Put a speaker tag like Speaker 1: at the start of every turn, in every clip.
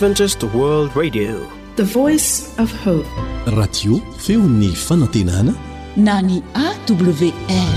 Speaker 1: Adventist World Radio,
Speaker 2: the voice of hope.
Speaker 3: Radio feon'ny fanantenana
Speaker 4: na ny AWR.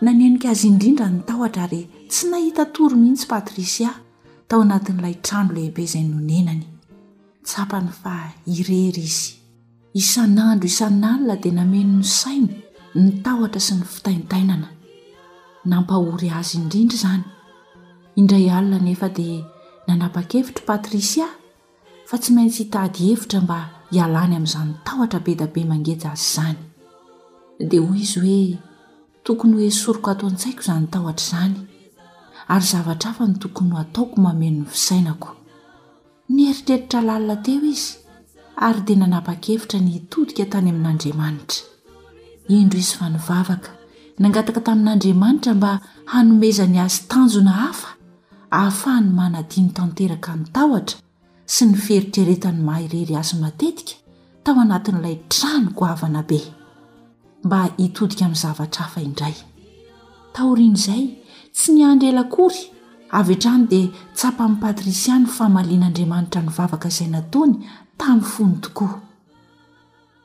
Speaker 4: Nanenika azy indrindra ny tahotra ary tsy nahita tory mihitsy Patricia tao anatin'ilay trano lehibe izay nonenany. Tsapany fa irery izy. Isan'andro isan'alina dia nameno ny sainy ny tahotra sy ny fitaintainana. Nampahory azy indrindra izany. Indray alina anefa dia nanapa-kevitra i Patricia fa tsy maintsy hitady hevitra mba hialany amin'izany tahotra be dia be mangeja azy izany. Dia hoy izy hoe, Tokony ho esoriko ato an-tsaiko izany tahotra izany, ary zavatra hafa no tokony ho ataoko mameno ny fisainako. Nieritreritra lalina teo izy, ary dia nanapa-kevitra ny hitodika tany amin'Andriamanitra. Indro izy fa nivavaka, nangataka tamin'Andriamanitra mba hanomezany azy tanjona hafa. ahafahany manadino tanteraka ny tahotra sy ny fieritreretany maha irery azy matetika tao anatin'ilay trano goavana be, mba hitodika amin'ny zavatra hafa indray. Taorian'izay, tsy niandry ela akory, avy hatrany dia tsapan'i Patricia ny famalian'Andriamanitra ny vavaka izay nataony tamin'ny fony tokoa.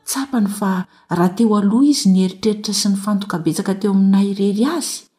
Speaker 4: Tsapany fa raha teo aloha izy nieritreritra sy nifantoka betsaka teo amin'ny naha irery azy,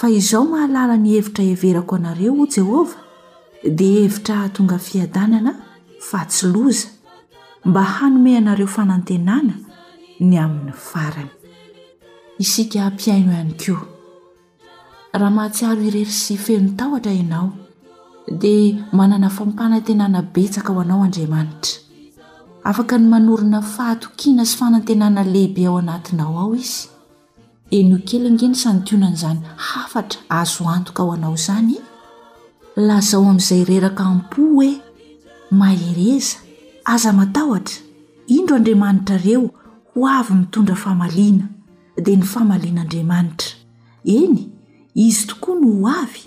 Speaker 4: Fa izao mahalala ny hevitra heverako anareo, hoy Jehovah, dia hevitra hahatonga fiadanana, fa tsy loza, mba hanome anareo fanantenana ny amin'ny farany. Isika mpihaino ihany koa. Raha mahatsiaro irery sy feno tahotra ianao, dia manana fampanantenana betsaka ho anao Andriamanitra. Afaka ny manorina fahatokiana sy fanantenana lehibe ao anatinao ao Izy. Heno kely ange ny santionan'izany hafatra azo antoka ho anao izany e! Lazao amin'izay reraka am-po hoe, Mahereza, aza matahotra, indro Andriamanitrareo ho avy mitondra famaliana, dia ny famalian'Andriamanitra. Eny, Izy tokoa no ho avy.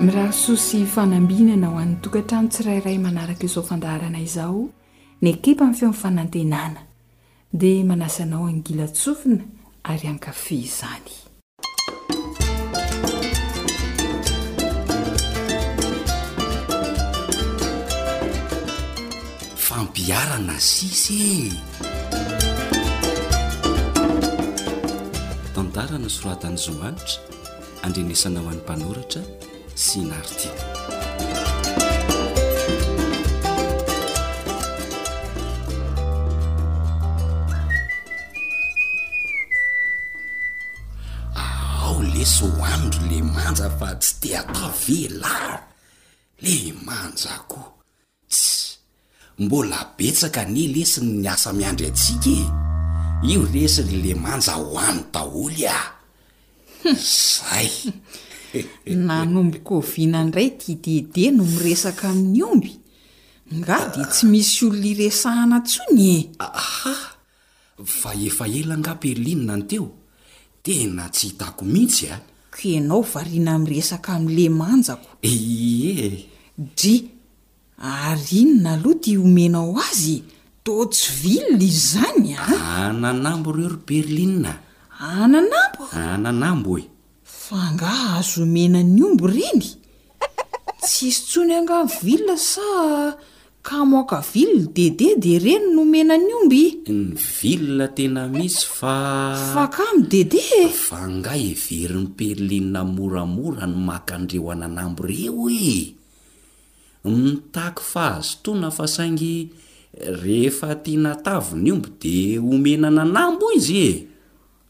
Speaker 5: Mirary
Speaker 4: soa sy
Speaker 6: fanambinana ho an'ny tokantrano tsirairay manaraka izao fandaharana izao ny ekipan'ny Feon'ny Fanantenana. Dia manasa anao hangilan-tsofina ary hankafy izany.
Speaker 7: Fampiharana sisa e! Tantara nosoratan'i Zo Hanitra. andrenesana ho an'ny mpanoratra sy ny article. Ao leso ho andro le manja fa tsy te atao ve lara le manja koa. Tss! Mbola betsaka anie lesy ny asa miandry antsika e! Io lesy ry Lemanja ho any daholo a! Zay!
Speaker 6: Nanomboka oviana indray ity Dédé no miresaka amin'ny omby? Nga dia tsy misy olona iresahana intsony e!
Speaker 7: Aha! Fa efa ela nga Perline no teo? Tena tsy hitako mintsy a!
Speaker 6: Ko ianao variana miresaka amin'le manjako.
Speaker 7: Ie
Speaker 6: e! Dry, ary inona aloha ty homenao azy e? Toa tsy vilona izy zany an!
Speaker 7: Ananambo reo ry Perline a!
Speaker 6: Ananambo?
Speaker 7: Ananambo e!
Speaker 6: Fa angaha azo omena ny omby ireny? Tsisy tsony angaha ny ville sa kamo haka ville dede de ireny no omena ny omby?
Speaker 7: Ny ville tena misy fa.
Speaker 6: Fa kamo dede e!
Speaker 7: Fa angaha heverin'i Perlina moramora ny maka an'ireo ananambo ireo e! Mitaky fahazotoana fa saingy rehefa tiana tavy ny omby de omena ananambo izy e!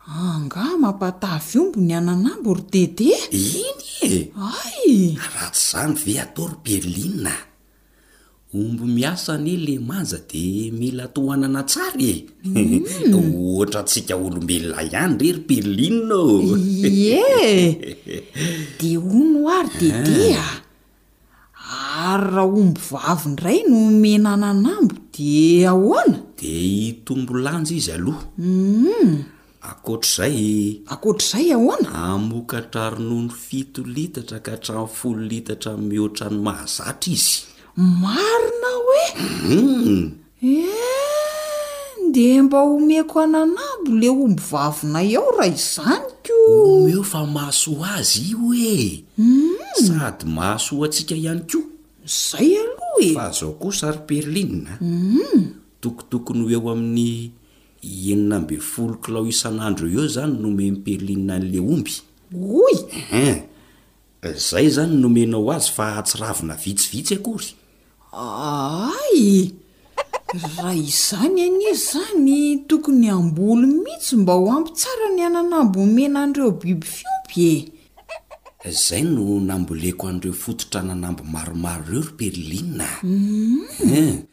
Speaker 6: Angaha mampatavy omby ny ananambo ry Dede
Speaker 7: a! Eny e!
Speaker 6: Hay!
Speaker 7: Raha tsy izany ve atao ry Perlina a! Omby miasa anie le manja dia mila tohanana tsara e! Ohatra antsika olombelona ihany re ry Perlina ô!
Speaker 6: Ie! Dia hono ho'a ry Dede a! Ary raha omby vavy indray no omena ananambo dia ahoana?
Speaker 7: Dia hitombo lanja izy aloha.
Speaker 6: Humm.
Speaker 7: Ankoatr'izay.
Speaker 6: Ankoatr'izay ahoana?
Speaker 7: Hamokatra ronono fito litatra ka hatramin'ny folo litatra mihoatra ny mahazatra izy.
Speaker 6: Marina hoe?
Speaker 7: Humm.
Speaker 6: Eehh ndeha mba omeko an'anabo le omby vavinay ao raha izany ko!
Speaker 7: Omeo fa mahasoa azy io e! Sady mahasoa antsika ihany koa!
Speaker 6: Izay aloha e!
Speaker 7: Fa zao kosa ry Perline a! Toko tokony ho eo amin'ny enina ambin'ny folo kilao isan'andro eo eo izany no omen'i Perline an'ilay omby!
Speaker 6: Oy!
Speaker 7: Eehh! Izay izany nomenao azy fa hahatsiravina vitsivitsy akory.
Speaker 6: Aay! Raha izany anie izany tokony hamboly mihitsy mba ho ampy tsara ny ananambo omena an'ireo biby fiompy e!
Speaker 7: Izay no namboleko an'ireo fototrananambo maromaro ireo ry Perline a! Hum!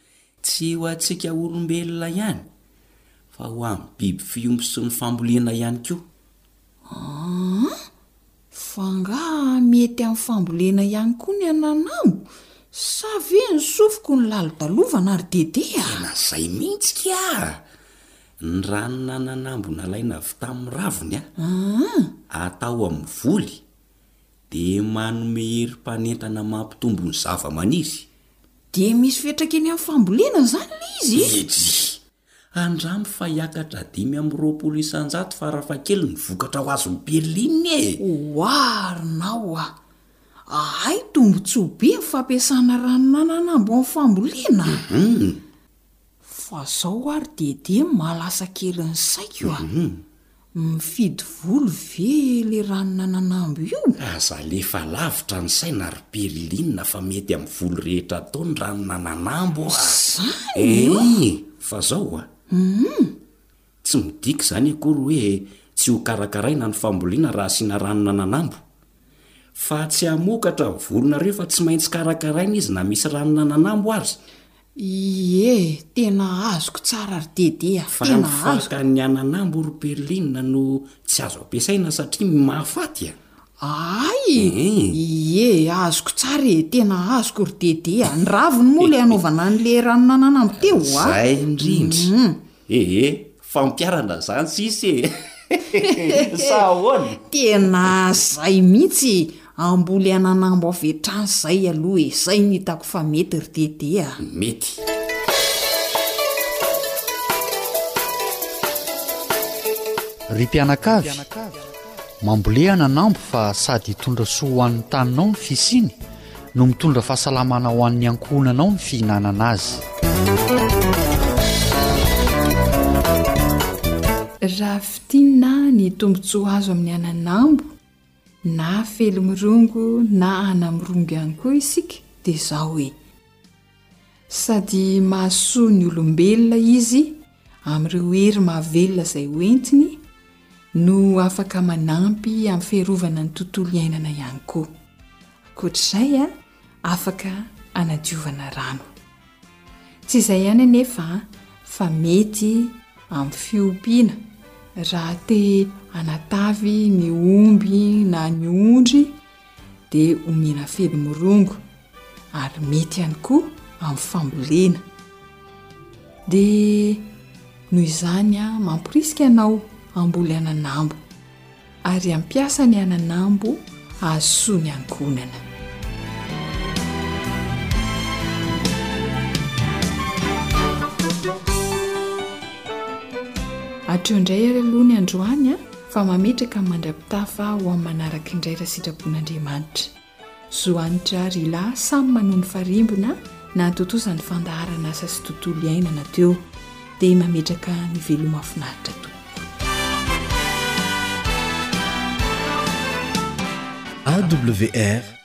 Speaker 7: Tsy ho antsika olombelona ihany fa ho an'ny biby fiompy sy ny fambolena ihany koa. Aa!
Speaker 6: Fa angaha mety amin'ny fambolena ihany koa ny ananambo? Sa ve ny sofiko no lalodalovana ry Dede a!
Speaker 7: Tena izay mihitsy kia! Ny ranon'ananambo nalaina avy tamin'ny raviny a! Aa! Atao amin'ny voly dia manome herim-panentana mampitombo ny zava-maniry.
Speaker 6: Dia misy fetraka eny amin'ny fambolena izany ilay izy?
Speaker 7: Ejii! Andramo fa hiakatra dimy amby roapolo isan-jato farafahakeliny ny vokatra ho azon'i Berlin e!
Speaker 6: Oharina ao a! Ahay tombontsoa be ny fampiasana ranon'anana ambony fambolena. Fa zao ary Dédé no mahalasa kely ny saiko a! Mifidy volo ve le ranona nanambo io?
Speaker 7: Aza alefa lavitra ny saina ry Berline fa mety amin'ny volo rehetra atao ny ranona nanambo a! Izany e! Eeh! Fa zao a! Hum! Tsy midika izany akory hoe tsy ho karakaraina ny fambolena raha asiana ranona nanambo. Fa tsy hamokatra ny volonareo fa tsy maintsy karakaraina izy na misy ranona nanambo aza.
Speaker 6: Ie e, tena azoko tsara ry Dédé a,
Speaker 7: Fa ny fahatan'ny ananambo ry Perline no tsy azo ampiasaina satria mahafaty a!
Speaker 6: Aay
Speaker 7: e!
Speaker 6: Ie e, azoko tsara e, tena azoko ry Dédé a, ny raviny moa ilay anaovana an'ilay ranon'ananambo teo a!
Speaker 7: Izay indrindra! Ee, fampiharana zany sisy e! Sa ahoana?
Speaker 6: Tena zay mihitsy e! Amboly ananambo avy hatrany zay aloha e! Zay no hitako fa mety ry Dédé a!
Speaker 7: Mety.
Speaker 8: Ry mpianakavy, mambolea ananambo fa sady hitondra soa ho an'ny taninao ny fisiany, no mitondra fahasalamana ho an'ny ankohonanao ny fihinanana azy
Speaker 6: raha fitinina ny tombontsoa azo amin'ny ananambo na felomirongo na anamirongo ihany koa isika dia zao e Sady mahasoa ny olombelona Izy amin'ireo hery mahavelona izay ho entiny no afaka manampy amin'ny fiarovana ny tontolo iainana ihany koa. Ankoatra izay, afaka anadiovana rano. Tsy izay ihany anefa fa mety amin'ny fiompiana raha te hanatavy ny omby na ny ondry dia omena fedy mirongo ary mety ihany koa amin'ny fambolena. Dia noho izany aho mamporisika anao hamboly ananambo ary hampiasa ny ananambo hahasoa ny ankohonana. Hatreo indray ary aloha ny androany a. fa mametraka ny mandra-pitafa ho amin'ny manaraka indray raha sitrapon'Andriamanitra. Zo hanitra ry lahy samy manohy ny farimbona nahatontosa ny fandaharan'asa sy tontolo iainana teo, dia mametraka ny
Speaker 9: veloma finaritra tompoko.
Speaker 3: AWR.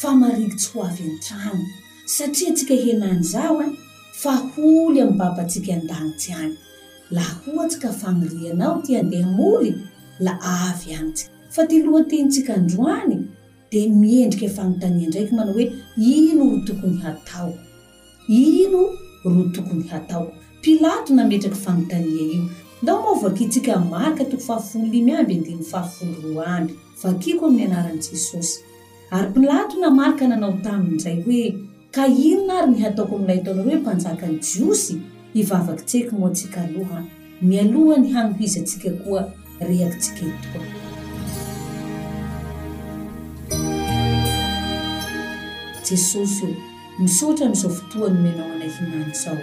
Speaker 10: fa marigo tsy ho avy an-trano satria tsika henany zao an fa holy amin'ny babantsika an-danitsy any laha ohatsy ka fanirianao ty andeha hamory la avy any tsika fa ty lohatenintsika androany dia miendrika fanontanian-draiko manao hoe ino ro tokony hatao Ino ro tokony hatao? Pilato nametraka fanontania io. Ndao moa vakintsika amin'i Marka toko fahafolo limy amby andininy fahafolo roa amby. Vakiko amin'ny anaran'i Jesosy. Ary Pilato na Marka nanao taminy indray hoe, Ka inona ary ny hataoko amin'ilay ataonareo hoe mpanjakan'ny Jiosy? Hivavakitseko moa tsika aloha. Mialoha ny hanohizantsika koa rehafintsika etoa. Jesosy ô, misaotra amin'izao fotoa nomenao anay hinany izao.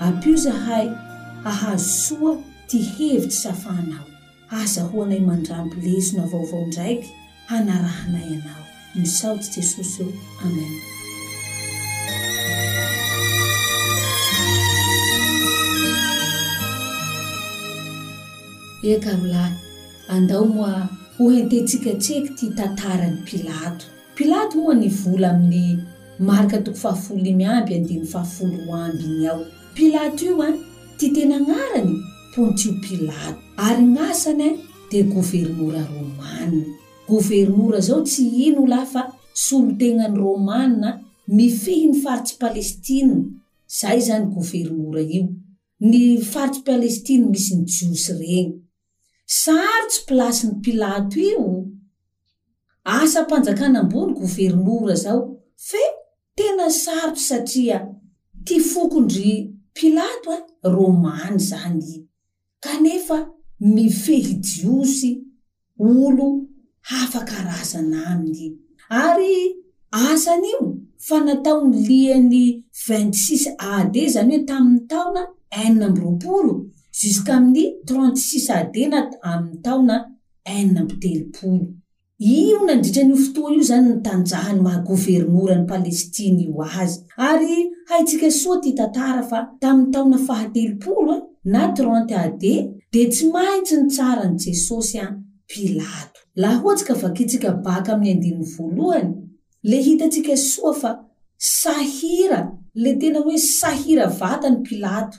Speaker 10: Ampio izahay hahazo soa ity hevitry safanao. Azahoanay mandramby lesona vaovao ndraiky. hanarahanay Anao. Misaotra Jesosy o! Amen. Eka ry lahy, andao moa ho hententsika tseky ity tantaran'i Pilato. Pilato moa nivola amin'ny Marka toko fahafolo limy amby andininy fahafolo roa amby iny ao. Pilato io an, ty tena agnarany Pontio Pilato. Ary gn'asany an, dia governora romana. Governora izao tsy ino ulahy fa solontenan'ny romana mifehy ny faritr'i Palestina, izay izany governora io, ny faritr'i Palestina misy ny jiosy ireny. Sarotsy plasin'i Pilato io, asam-panjakana ambony governora izao fe tena sarotsy satria ty fokon-dry Pilato a, romana izany i. kanefa mifehy jiosy olo hafa karazana aminy, ary asany io fa natao niliany vingt six AD zany hoe taminy taona enina amby roapolo jusqu'aminy trente six AD na aminy taona enina amby telopolo. Io nandritra an'io fotoa io izany ny tanjahan'ny maha governoran'i Palestina io azy. Ary haintsika soa aty tantara fa tamin'ny taona faha telopolo a, na trente AD, dia tsy maintsy nitsara an'i Jesosy an Pilato. Laha ohatsy ka vakintsika baka amin'ny andininy voalohany, le hitantsika soa fa sahira, le tena hoe sahira vatany Pilato.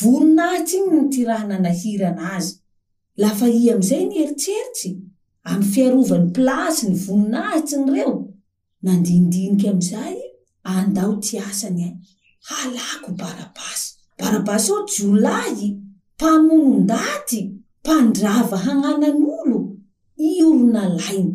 Speaker 10: Voninahitsy igny ny ty raha nanahirana azy. Lafa i amizay nieritseritsy amy fiarovany place ny voninahitsiny reo, nandinidiniky amizay i, Andao ty asany an! Halako Barabasy! Barabasy ô jiolahy, mpamono ndaty, mpandrava hagnanan'olo, io ro nalainy.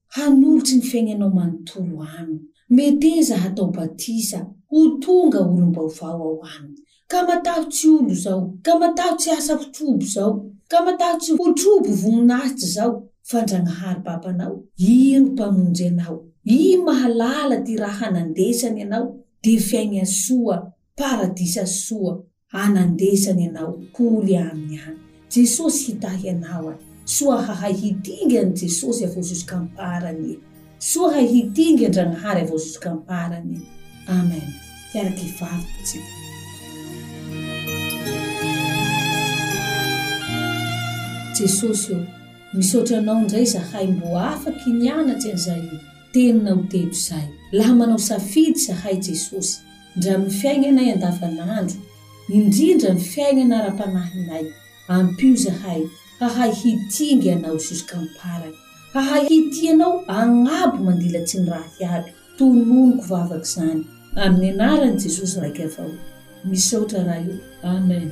Speaker 10: Hanolotry ny fiainanao manontolo Aminy. Meteza hatao batisa, ho tonga olom-baovao ao Aminy. Ka mataho tsy olo izao, ka mataho tsy asa fitrobo izao, ka mataho tsy ho trobo voninahitsy izao, fa Ndragnahary Babanao. I ro Mpamonjy anao. I mahalala ty raha nandesaNy anao, dia fiaigna soa, paradisa soa. Ahy nandesa ny anao holy aminy any Jesosy hitahy anao ahy soa hahay hitingy any Jesosy avao jusqu'amparany e soa hay hitingy Andragnahary avao jusqu'amparany e Amen hiaraka hivavaka isika. Jesosy ô misaotra anao indray zahay mbo afaky nianatry an'izay teninao teto izay laha manao safidy zahay Jesosy indrindra amin'ny fiainanay andavanandro, indrindra ny fiainana ara-panahinay, ampio izahay hahay hitia inge Anao ziskamparany, hahay hitia Anao agnabo mandilatsy ny raha hiaby, tononiko vavaka izany, amin'ny anaran'i Jesosy raika avao, misaotra Ray o, Amen.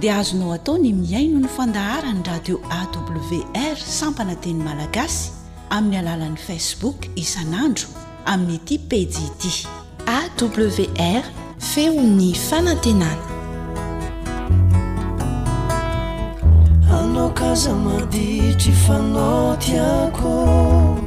Speaker 4: dia azonao atao ny mihaino ny fandaharan'ny radio awr sampana teny malagasy amin'ny alalan'ny facebook isan'andro amin'ity pejy ity awr feon'ny fanantenana
Speaker 11: anao kaza maditry fanao tiako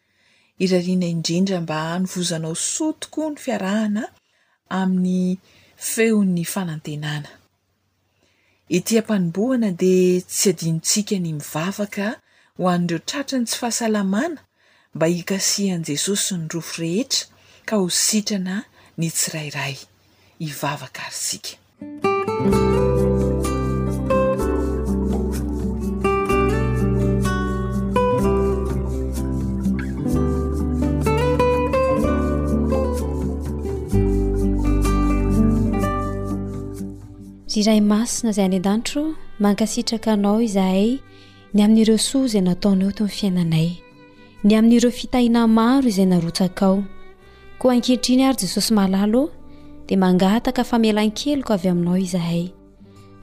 Speaker 12: Irariana indrindra mba hanovozanao soa tokoa ny fiarahana amin'ny feon'ny fanantenana. Ety am-panombohana dia tsy adinontsika ny mivavaka ho an'ireo tratran'ny tsy fahasalamana mba hikasihan'i Jesosy ny rofy rehetra ka ho sitrana ny tsirairay. hivavaka ary isika.
Speaker 13: Ry Ray masina izay any an-danitro, mankasitraka Anao izahay ny amin'ireo soa izay nataonao teo amin'ny fiainanay. ny amin'ireo fitahiana maro izay narotsakao koa ankehitriny ary jesosy malalo dia mangataka famelan-keloka avy aminao izahay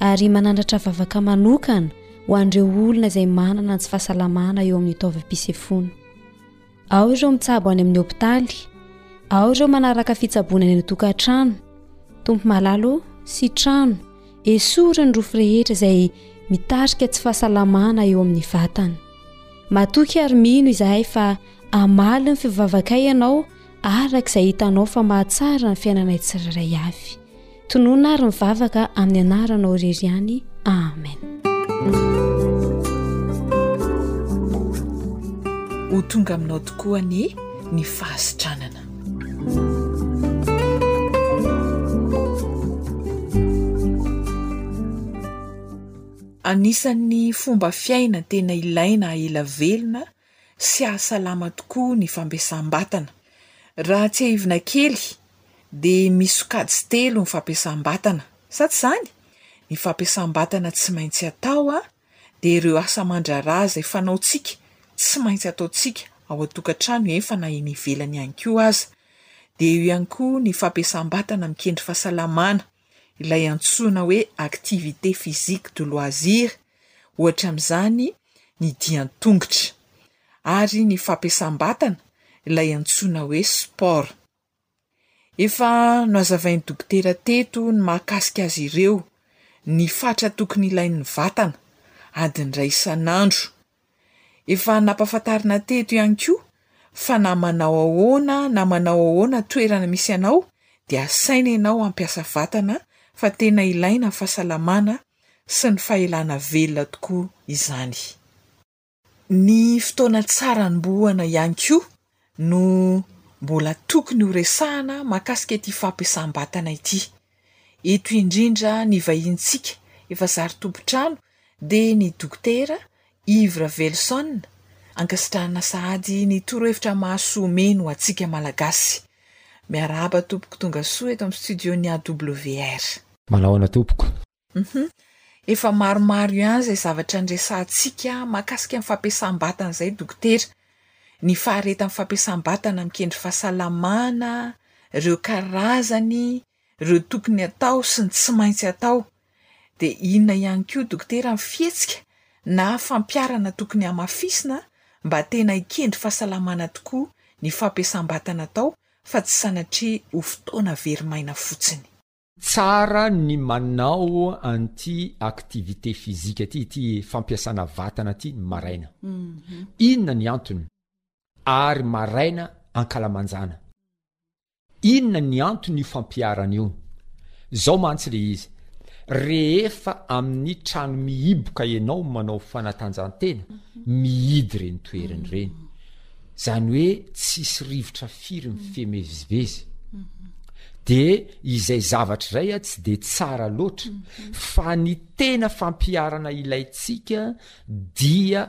Speaker 13: ary manandratra vavaka manokana ho an'ireo olona izay manana ny tsy fahasalamana eo amin'ny taovam-pisefoana ao ireo mitsabo any amin'ny hopitaly ao ireo manaraka fitsaboana any antokantrano tompo malalo sy trano esory ny rofy rehetra izay mitarika tsy fahasalamana eo amin'ny vatana Matoky ary mino izahay fa hamaly ny fivavakay ianao araka izay hitanao fa mahatsara ny fiainanay tsirairay avy. Tonona ary ny vavaka amin'ny anaranao irery ihany. Amen.
Speaker 12: Ho tonga aminao tokoa anie ny fahasitranana. Anisan'ny fomba fiaina tena ilaina hahela velona sy hahasalama tokoa ny fampiasam-batana. Raha tsiahivina kely dia misy sokajy telo ny fampiasam-batana, sa tsy izany? Ny fampiasam-batana tsy maintsy atao dia ireo asa aman-draharaha izay fanaontsika, tsy maintsy ataontsika ao an-tokantrano eny fa na eny ivelany ihany koa aza. Dia eo ihany koa ny fampiasam-batana mikendry fahasalamana. ilay antsoina hoe activité physique de loisir, ohatra amin'izany ny dia an-tongotra, ary ny fampiasam-batana, ilay antsoina hoe sport. Efa nohazavain'ny dokotera teto ny mahakasika azy ireo, ny fatra tokony ilain'ny vatana, adiny iray isan'andro, Efa nampafantarina teto ihany koa fa na manao ahoana na manao ahoana toerana misy anao dia asaina ianao hampiasa vatana fa tena ilaina ny fahasalamana sy ny fahelana velona tokoa izany. Ny fotoana tsara anombohana ihany koa no mbola tokony ho resahana mahakasika ity fampiasam-batana ity. Eto indrindra ny vahinintsika efa zary tompon-trano dia ny Dokotera Yves Raveloson, ankasitrahana sahady ny torohevitra mahasoa omeny ho antsika Malagasy. Miarahaba tompoko tonga soa eto amin'ny studio-n'ny AWR.
Speaker 14: Manahoana tompoko?
Speaker 12: Hum efa maromaro ihany izay zavatra niresahantsika mahakasika ny fampiasam-batana izay dokotera, ny faharetan'ny fampiasam-batana amin'ny kendry fahasalamana, ireo karazany, ireo tokony atao sy ny tsy maintsy atao. Dia inona ihany koa dokotera ny fihetsika na fampiharana tokony hamafisina mba tena hikendry fahasalamana tokoa ny fampiasam-batana atao fa tsy sanatria ho fotoana very maina fotsiny.
Speaker 14: Tsara ny manao an'ity activité physique ity, ity fampiasana vatana ity ny maraina. Inona ny antony? Ary maraina ankalamanjana. Inona ny anton'io fampiharana io? Zao mantsy le izy, rehefa amin'ny trano mihiboka ianao manao fanatanjahantena, mihidy ireny toerana ireny. Izany hoe tsisy rivotra firy mifemezivezy. Dia izay zavatra izay a tsy dia tsara loatra fa ny tena fampiharana ilaintsika dia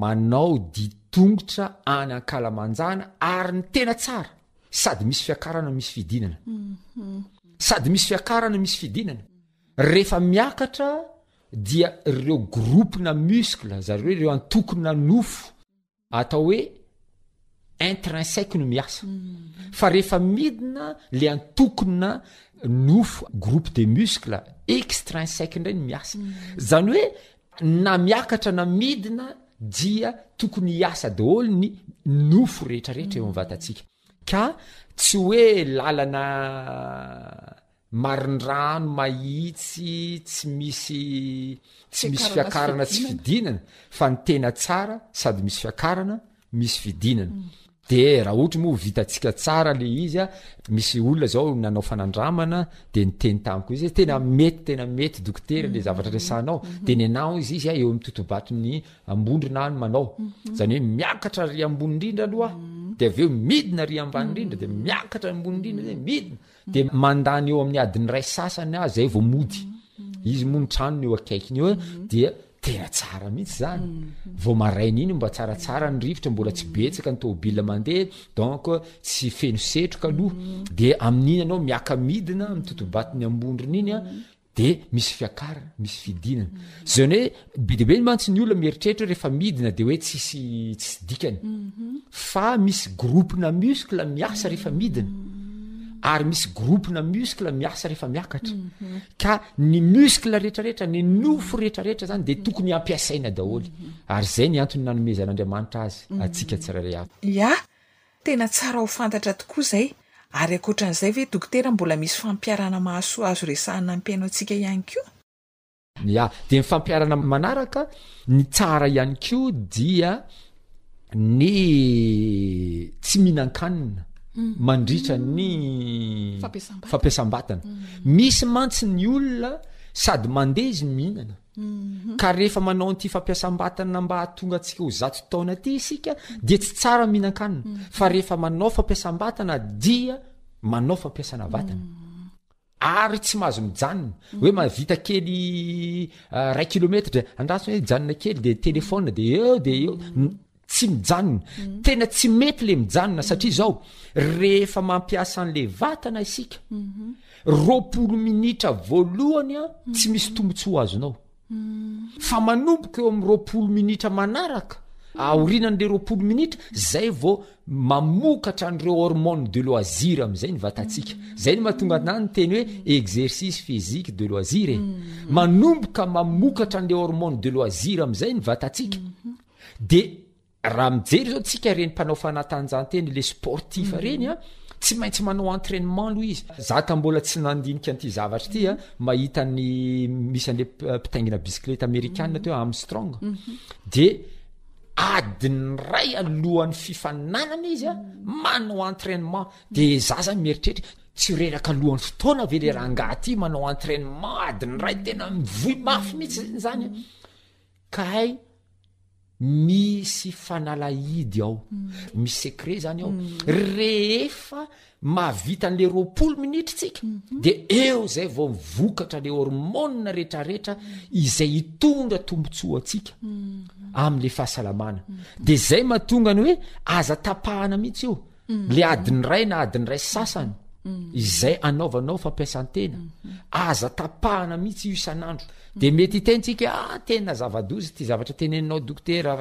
Speaker 14: manao dian-tongotra any ankalamanjana ary ny tena tsara sady misy fiakarana misy fidinana. Sady misy fiakarana misy fidinana. Rehefa miakatra dia ireo groupena muscle zareo ireo antokona nofo. atao hoe intrinsèque no miasa fa rehefa midina le antokona nofo groupe de muscle extrinsèque indray no miasa zany hoe na miakatra na midina dia tokony hiasa daholo ny nofo rehetrarehetra eo am vatatsika ka tsy hoe lalana marindrano mahitsy tsy misy tsy misy fiakarana tsy fidinana fa ny tena tsara sady misy fiakarana misy fidinana mm. de raha ohatra moa vitatsika tsara le izy a misy olona zao nanao fanandramana de ny teny tamiko izy tena mm. mety tena mety dokotera le mm. zavatra resanao mm-hmm. de ny anao izy izy a eo amin'ny totobaton'ny ambondrina any manao mm-hmm. zany hoe miakatra ry ambony indrindra aloha de avy eo midina ry ambany indrindra de miakatra ambony indrindra de midina de mandany eo amin'ny adiny ray sasany azy zay vao mody izy moa ny tranony eo akaikiny eo dia tena tsara mihitsy zany vao maraina iny mba tsaratsara ny rivotra mbola tsy betsaka ny tôbila mandeha donc tsy feno setroka aloha de amin'iny ianao miaka midina mitotobatiny ambondrona iny a de misy fiakarana misy fidinana zany hoe be de be ny mantsy ny olona mieritreritra hoe rehefa midina de hoe tsisy tsisy dikany mhm. fa misy groupe na muscle miasa rehefa midina mhm. ary misy groupe na muscle miasa rehefa miakatra mhm. ka ny muscle rehetrarehetra ny nofo rehetrarehetra zany de tokony ampiasaina daholo ary zay ny antony nanomezan'andriamanitra azy atsika tsirairay avy
Speaker 12: ya Tena tsara ho fantatra tokoa izay, ary ankoatran'izay ve dokotera mbola misy fampiharana mahasoa azo resahana ampihaino antsika ihany koa?
Speaker 14: Ya, dia ny fampiharana manaraka, ny tsara ihany koa dia ny tsy mihinan-kanina mandritra ny fampiasam-batana. Misy mantsy ny olona sady mandeha izy no mihinana. Ka rehefa manao an'ity fampiasam-batana mba hahatonga antsika ho zato taona ity isika dia tsy tsara ny mihinan-kanina fa rehefa manao fampiasam-batana dia manao fampiasana vatana ary tsy mahazo mijanona hoe mahavita kely ray kilometatra andraso hoe janona kely de telefona de eo de eo tsy mijanona tena tsy mety le mijanona satria zao rehefa mampiasa an'le vatana isika mhm. roapolo minitra voalohany a mhm. tsy misy tombotsoa azonao mhm. fa manomboka eo am' roapolo minitra manaraka aorinan'le roapolo minitra zay vao mamokatra an'ireo hormone de loisir am'izay ny vatantsika zay ny mahatonga anany teny hoe exercice physique de loisir e manomboka mamokatra an'le hormone de loisir am'izay ny vatantsika De raha mijery zao tsika reny mpanao fanatanjahantena le sportif mhm. reny a tsy maintsy manao entraînement aloha izy za ka mbola tsy nandinika an'ity zavatra ity a mhm. mahita ny misy an'le euh, mpitaingina bicyclette amerikana mhm. teo armstrong de adiny ray alohan'ny fifananana izy a manao entraînement de za zany mieritreritra tsy reraka alohan'ny fotoana ve le raha ngaty manao entraînement adiny ray tena mivoy mafy mihitsy zany Kay misy fanalahidy ao, misy secret zany ao. Rehefa mahavita an'le roapolo minitra tsika de eo zay vao mivokatra le hormone retraretra izay hitondra tombotsoa antsika am'le fahasalamana. De zay mahatonga ny hoe aza tapahana mihitsy io. le adiny ray na adiny ray sasany izay anaovanao fampiasantena aza tapahana mihitsy io isan'andro de mety hitentsika a ah, tena zava-doza ty zavatra teneninao dokotera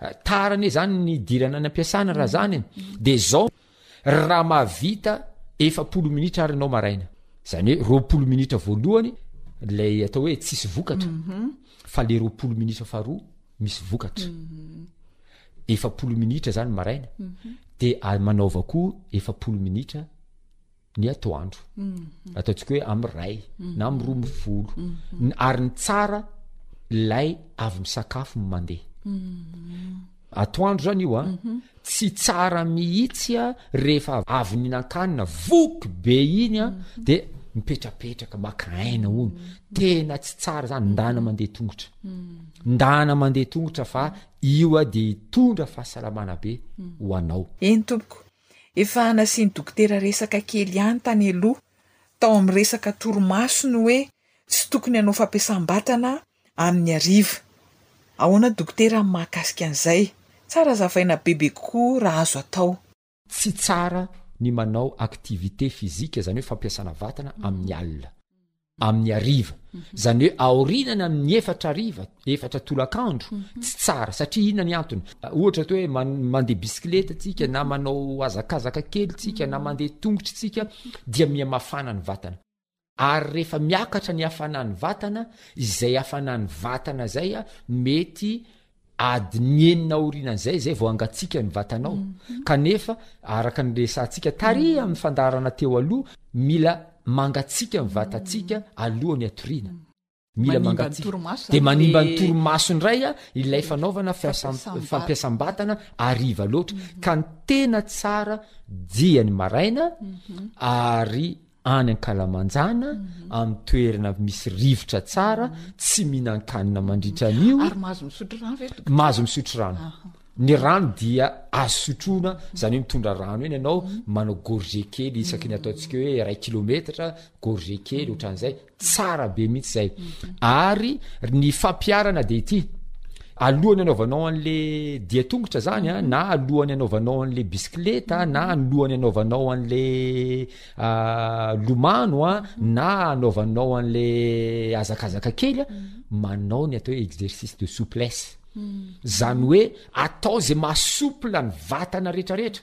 Speaker 14: ah, tara anie zany ny dirana ny ampiasana raha zany de zao raha mahavita efapolo minitra ary anao maraina zany hoe roapolo minitra voalohany lay atao hoe tsisy vokatra mhm. fa le roapolo minitra faharoa misy vokatra mhm. efapolo minitra zany maraina mhm. de manaova koa efapolo minitra ny atoandro mhm. ataontsika hoe am ray na am roa mifolo ary ny tsara lay avy misakafo mandeha Atoandro zany io a, tsy tsara mihitsy a rehefa avy nihinan-kanina voky be iny a de mipetrapetraka maka aina hono, tena tsy tsara zany, ndana mandeha tongotra, ndana mandeha tongotra fa io a de hitondra fahasalamana be ho anao.
Speaker 12: Eny tompoko, efa nasian'i dokotera resaka kely ihany tany aloha tao amin'ny resaka torimaso ny hoe tsy tokony hanao fampiasam-batana amin'ny hariva. Ahoana dokotera ny mahakasika an'izay? Tsara hazavaina bebe kokoa raha azo atao.
Speaker 14: Tsy tsara ny manao activité physique, izany hoe fampiasana vatana, amin'ny alina, amin'ny hariva, izany hoe aorianany amin'ny efatra hariva, efatra tolakandro, tsy tsara, satria inona ny antony? Ohatra atao hoe mandeha bisikileta tsika na manao hazakazaka kely tsika na mandeha tongotra tsika dia miha mafana ny vatana. Ary rehefa miakatra ny hafanan'ny vatana, izay hafanan'ny vatana izay mety adiny enina aorianan'izay izay vao hangatsiaka ny vatanao. Mhm. Kanefa, araka ny resahantsika tary mhm. amin'ny fandaharana teo aloha, mila mangatsiaka ny vatantsika mhm. alohan'ny hatoriana. mila mangatsiaka dia manimba ny torimaso indray a ilay fanaovana fampiasam-batana ariva loatra mhm. ka ny tena tsara dia ny maraina mhm. ary any ankalamanjana mhm. amin'ny toerana misy rivotra tsara tsy mihinankanina mandritra an'io mahazo misotro rano ny rano dia azo sotroana zany hoe mitondra rano eny ianao manao gorge kely isaky ny ataontsika hoe ray kilometatra gorge kely ohatran'izay Tsara be mihitsy zay. Ary ny fampiharana dia ity. Alohan'ny anaovanao an'le dia tongotra zany a, na alohan'ny anaovanao an'le bisikileta, na alohan'ny anaovanao an'le ah, lomano a, na anaovanao an'le hazakazaka kely a, manao ny atao hoe exercice de souplesse. Zany hoe atao zay maha souple ny vatana rehetrarehetra.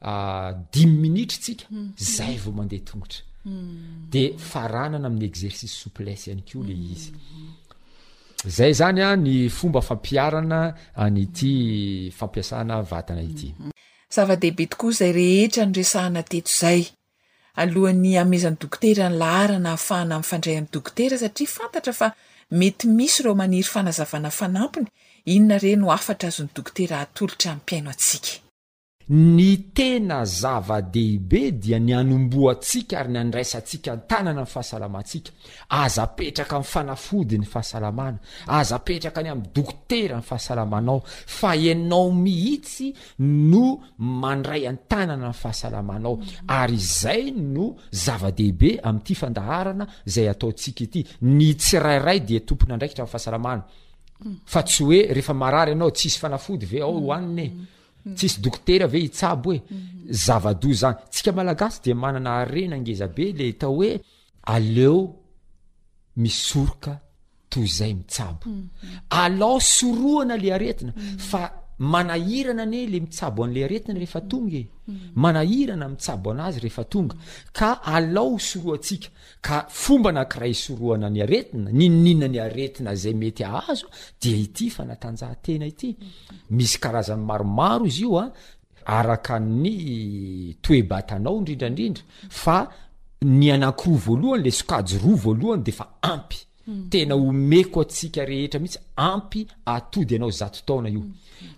Speaker 14: ah, dimy minitra tsika hmm. zay vao mandeha tongotra hmm. de faranana amin'ny exercice souplesse ihany ko le izy zay zany a ny fomba fampiarana anyity fampiasana vatana ity
Speaker 12: zava-dehibe tokoa izay rehetra ny resahana teto izay alohan'ny amezan'ny dokotera ny laharana hahafahana mifandray amin'ny dokotera satria fantatra fa mety misy ireo maniry fanazavana fanampiny inona re no afatra azon'ny dokotera hatolotra ampiaino antsika
Speaker 14: Ny tena zava-dehibe dia ny hanombohantsika ary ny handraisantsika an-tanana ny fahasalamantsika. Aza apetraka amin'ny fanafody ny fahasalamana. Aza apetraka any amin'ny dokotera ny fahasalamanao, fa ianao mihitsy no mandray an-tanana ny fahasalamanao. Ary izay no zava-dehibe amin'ity fandaharana izay ataontsika ity. Ny tsirairay dia tompon'andraikitra amin'ny fahasalamana. Fa tsy hoe rehefa marary ianao, tsy hisy fanafody ve ao hohanina e? tsisy dokotera ve hitsabo e zava-doha zany tsika malagasy dia manana harena ngezabe le tao hoe aleo misoroka toy izay mitsabo alao sorohana le aretina fa manahirana anie le mitsabo an'le aretina rehefa tonga e manahirana mitsabo an'azy rehefa tonga ka alao sorohantsika Ka fomba anankiray hisorohana ny aretina, n'inon'inona ny aretina izay mety hahazo dia ity fanatanjahantena ity. Misy karazany maromaro izy io a, araka ny toe-batanao indrindra indrindra, fa ny anankiroa voalohany, ilay sokajy roa voalohany dia efa ampy. Hmm. Tena omeko antsika rehetra mihitsy, ampy atody ianao zato taona io.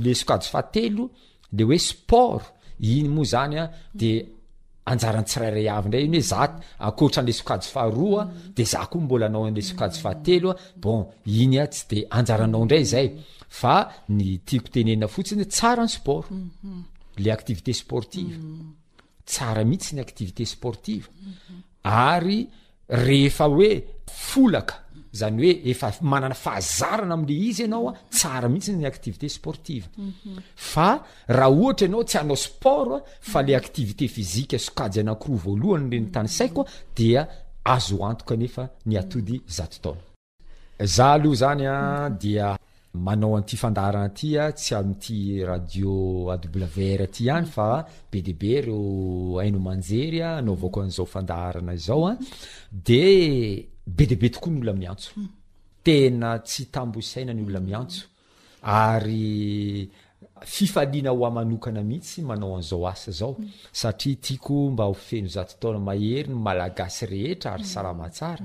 Speaker 14: Ilay sokajy fahatelo, le hoe sport iny moa zany a de anjaran'ny tsirairay avy ndray iny hoe za ankoatra an'le sokajy faharoa de za koa mbola anao an'le sokajy fahatelo a bon iny a tsy de anjaranao ndray zay fa ny tiako tenenina fotsiny tsara ny sport le activité sportive tsara mihitsy ny activité sportive Ary rehefa hoe folaka, zany hoe efa manana fahazarana amle izy ianao a, tsara mihitsy ny activité sportive. Mhm. Fa raha ohatra ianao tsy hanao sport a, fa le activité physique sokajy anankiroa voalohany reny tanisaiko a, dia azo antoka nefa ny atody zato taona. Za aloha zany a dia manao an'ity fandaharana ity a tsy amin'ity radio AWR ity ihany fa be dia be ireo haino aman-jery a anaovako an'izao fandaharana izao a de be dia be tokoa ny olona miantso hmm. tena tsy tambo isaina ny olona miantso ary fifaliana ho amanokana mihitsy manao an'izao asa zao hmm. satria tiako mba ho feno zato taona mahery ny malagasy rehetra ary hmm. salama tsara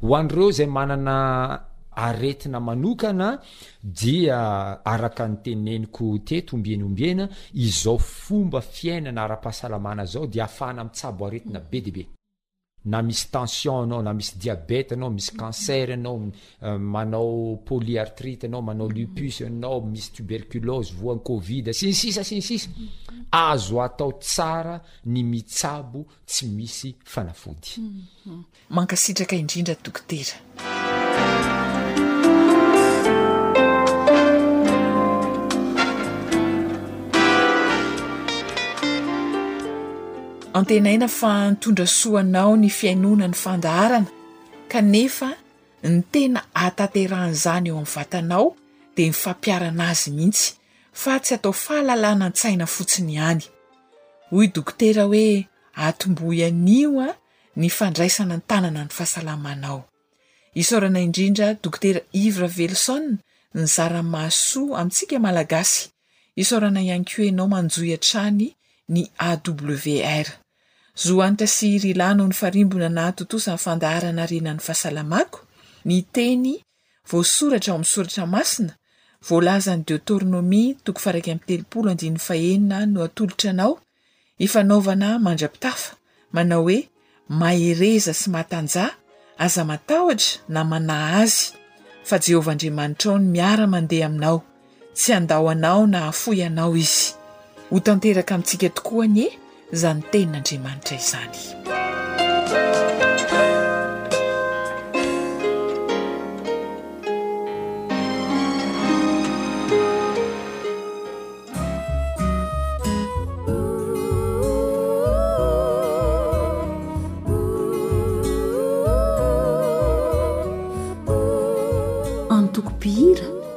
Speaker 14: Ho an'ireo izay manana aretina manokana dia araka ny teneniko teto ombieny ombiena, izao fomba fiainana ara-pahasalamana izao dia ahafahana mitsabo aretina be dia be. Na misy tension anao, na misy diabeta anao, misy cancer anao, manao polyarthrite anao, manao lupus anao, misy tuberculose, voan'ny covid, sy ny sisa sy ny sisa, azo atao tsara ny mitsabo tsy misy fanafody.
Speaker 12: Mankasitraka indrindra Dokotera. Antenaina fa nitondra soa anao ny fihainoana ny fandaharana, kanefa ny tena ahatanterahan'izany eo amin'ny vatanao dia ny fampiharana azy mihitsy fa tsy atao fahalalana an-tsaina fotsiny ihany. Hoy Dokotera hoe atombohy anio an ny fandraisana an-tanana ny fahasalamanao. Isaorana indrindra Dokotera Yves Raveloson nizara ny mahasoa amintsika Malagasy. Isaorana ihany koa ianao manjohy hatrany ny AWR. Zo Hanitra sy Ry Lano nifarimbona nahatontosa ny fandaharana Harena ny Fahasalamako, ny teny Voasoratra ao amin'ny Soratra Masina, voalazan'i Deoteronomia toko faharaika amby telopolo andininy fahenina no atolotra anao hifanaovana mandra-pitafa, manao hoe, Mahereza sy matanjaha, aza matahotra na manahy azy, fa Jehovah Andriamanitrao no miara-mandeha aminao. Tsy handao anao na hafoy anao Izy. Ho tanteraka amintsika tokoa anie izany tenin'Andriamanitra izany.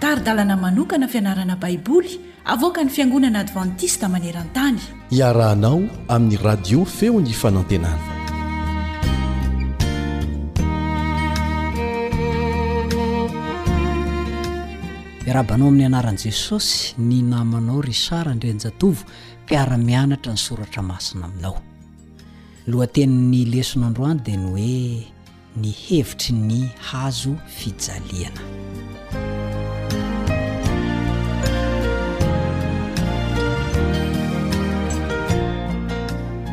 Speaker 1: Tari-dalana manokana fianarana Baiboly avoakan'ny Fiangonana Advantista maneran-tany.
Speaker 3: Iarahanao amin'ny Radio Feon'ny Fanantenana.
Speaker 15: Iarabanao amin'ny anaran'i Jesosy ny namanao Richard Andrianjatovo, mpiara-mianatra ny soratra masina aminao. Lohatenin'ny lesona androany dia ny hoe ny hevitry ny hazo fijaliana.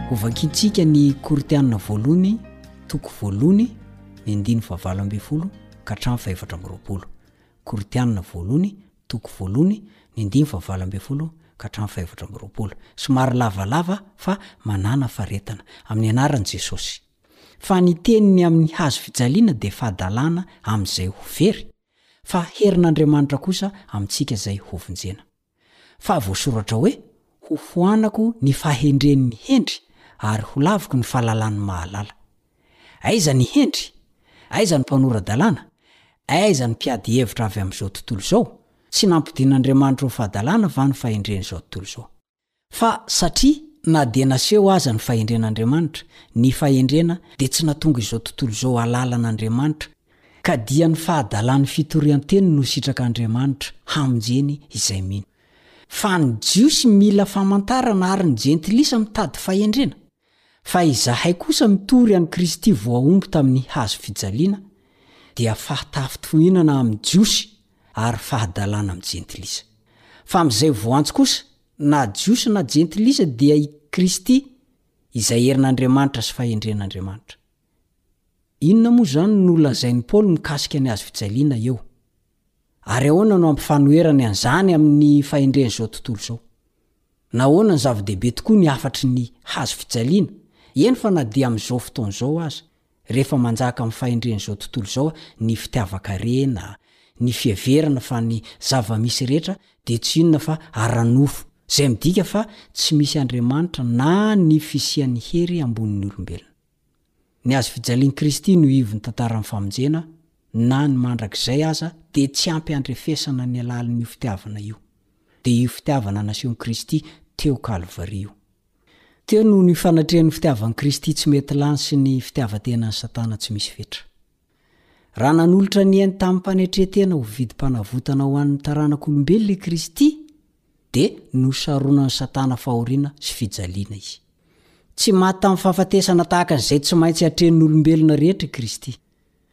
Speaker 15: Hovankintsika ny Korintianina voalohany, toko voalohany, ny andininy fahavalo ambin'ny folo ka hatramin'ny fahefatra amby roapolo. Korintianina voalohany, toko voalohany, ny andininy fahavalo ambin'ny folo ka hatramin'ny fahefatra amby roapolo. Somary lavalava fa manana faharetana. Amin'ny anaran'i Jesosy. Fa ny teny ny amin'ny hazo fijaliana dia fahadalana amin'izay ho very, fa herin'Andriamanitra kosa amintsika izay hovonjena. Fa voasoratra hoe, Ho foanako ny fahendren'ny hendry, ary ho laviko ny fahalalan'ny mahalala. Aiza ny hendry? Aiza ny mpanora-dalàna? Aiza ny mpiady hevitra avy amin'izao tontolo izao? Tsy nampidin'Andriamanitra ho fahadalana va ny fahendren'izao tontolo izao? Fa satria na dia naseho aza ny fahendren'Andriamanitra, ny fahendrena dia tsy natonga izao tontolo izao halala an'Andriamanitra, ka dia ny fahadalan'ny fitorian-teny no sitrak'Andriamanitra hamonjeny izay mino. Fa ny Jiosy mila famantarana ary ny Jentilisa mitady fahendrena. Fa izahay kosa mitory an'i Kristy voaomby tamin'ny hazo fijaliana, dia fahatafintohinana amin'ny Jiosy ary fahadalana amin'ny Jentilisa. Fa amin'izay voantso kosa, na Jiosy na Jentilisa dia i Kristy izay herin'Andriamanitra sy fahendren'Andriamanitra. Inona moa izany no lazain'i Paoly mikasika ny hazo fijaliana eo? Ary ahoana no hampifanoherany an'izany amin'ny fahendren'izao tontolo izao? Nahoana no zava-dehibe tokoa ny hafatry ny hazo fijaliana, eny fa na dia amin'izao fotoana izao aza, rehefa manjaka amin'ny fahendren'izao tontolo izao ny fitiavan-karena, ny fiheverana fa ny zava-misy rehetra dia tsy inona fa ara-nofo, izay midika fa tsy misy Andriamanitra na ny fisian'ny hery ambonin'ny olombelona? Ny hazo fijalian'i Kristy no ivon'ny tantaran'ny famonjena, na ny mandrakizay aza dia tsy ampy handrefesana ny halalin'io fitiavana io. Dia io fitiavana nasehon'i Kristy teo Kalvary io. Teo no nifanatrehan'ny fitiavan'i Kristy tsy mety lany sy ny fitiavan-tenan'i Satana tsy misy fetra. Raha nanolotra ny ainy tamim-panetren-tena ho vidim-panavotana ho an'ny taranak'olombelona i Kristy, dia nosaronan'i Satana fahoriana sy fijaliana izy. Tsy maty tamin'ny fahafatesana tahaka an'izay tsy maintsy hatrehin'ny olombelona rehetra i Kristy.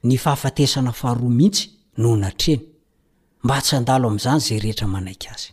Speaker 15: Ny fahafatesana faharoa mihitsy no natrehiny, mba tsy handalo amin'izany izay rehetra manaiky azy.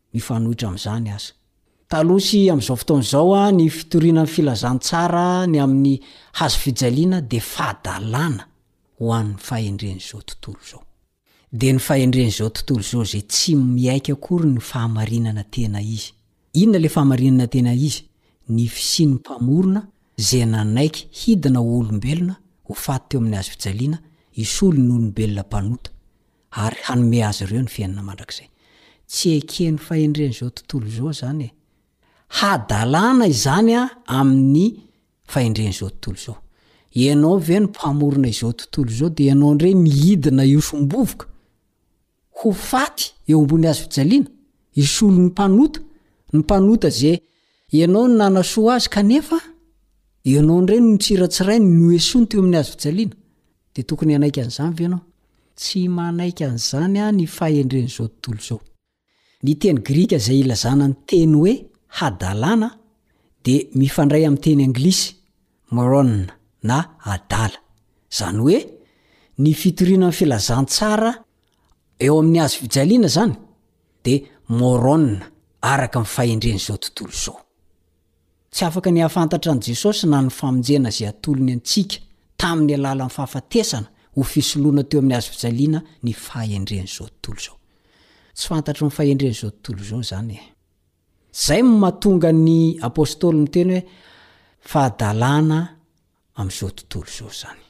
Speaker 15: mifanohitra amin'izany aza. Taloha sy amin'izao fotoana izao, ny fitoriana ny filazantsara ny amin'ny hazo fijaliana dia fahadalana ho an'ny fahendren'izao tontolo izao. Dia ny fahendren'izao tontolo izao izay tsy miaiky akory ny fahamarinana tena izy. Inona ilay fahamarinana tena izy? Ny fisian'ny Mpamorona izay nanaiky hidina ho olombelona, ho faty teo amin'ny hazo fijaliana, hisolo ny olombelona mpanota. Ary hanome azy ireo ny fiainana mandrakizay. Tsy eken'ny fahendren'izao tontolo izao izany e! Hadalana izany amin'ny fahendren'izao tontolo izao. Ianao ve no mpamorona izao tontolo izao dia ianao indray miidina hihosom-bovoka ho faty eo ambony hazo fijaliana, hisolo ny mpanota, ny mpanota ze ianao no nanasoa azy kanefa ianao indray no notsiratsirainy, noesoiny teo amin'ny hazo fijaliana. Dia tokony hanaiky an'izany ve ianao? Tsy manaiky an'izany aho ny fahendren'izao tontolo izao. Ny teny grika izay ilazana ny teny hoe hadalana dia mifandray amin'ny teny anglisy moron na adala, izany hoe ny fitoriana ny filazantsara eo amin'ny hazo fijaliana izany dia moron araka ny fahendren'izao tontolo izao. Tsy afaka ny hahafantatra an'i Jesosy na ny famonjena izay atolony antsika tamin'ny alalan'ny fahafatesana ho fisoloana teo amin'ny hazofijaliana ny fahendren'izao tontolo izao. Tsy fantatro ny fahendren'izao tontolo izao izany e. Izay no mahatonga ny apostoly miteny hoe fahadalana amin'izao tontolo izao izany.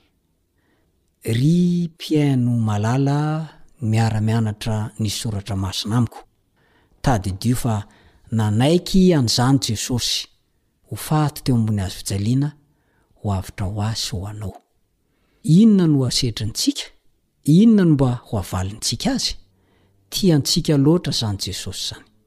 Speaker 15: Ry mpihaino malala miara-mianatra ny soratra masina amiko, tadidio fa nanaiky an'izany Jesosy ho faty teo ambony hazo fijaliana ho avotra ho ahy sy ho anao. Inona no asetrintsika? Inona no mba ho avalintsika azy? Tiantsika loatra izany Jesosy
Speaker 4: izany.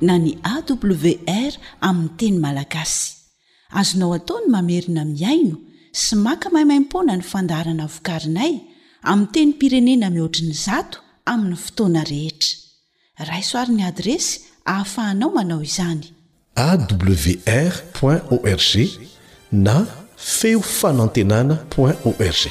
Speaker 4: na ny AWR amin'ny teny malagasy. Azonao atao ny mamerina mihaino sy maka maimaimpoana ny fandaharana vokarinay amin'ny tenim-pirenena mihoatry ny zato amin'ny fotoana rehetra. Raiso àry ny adiresy ahafahanao manao izany.
Speaker 3: awr point org na feo fanantenana point org.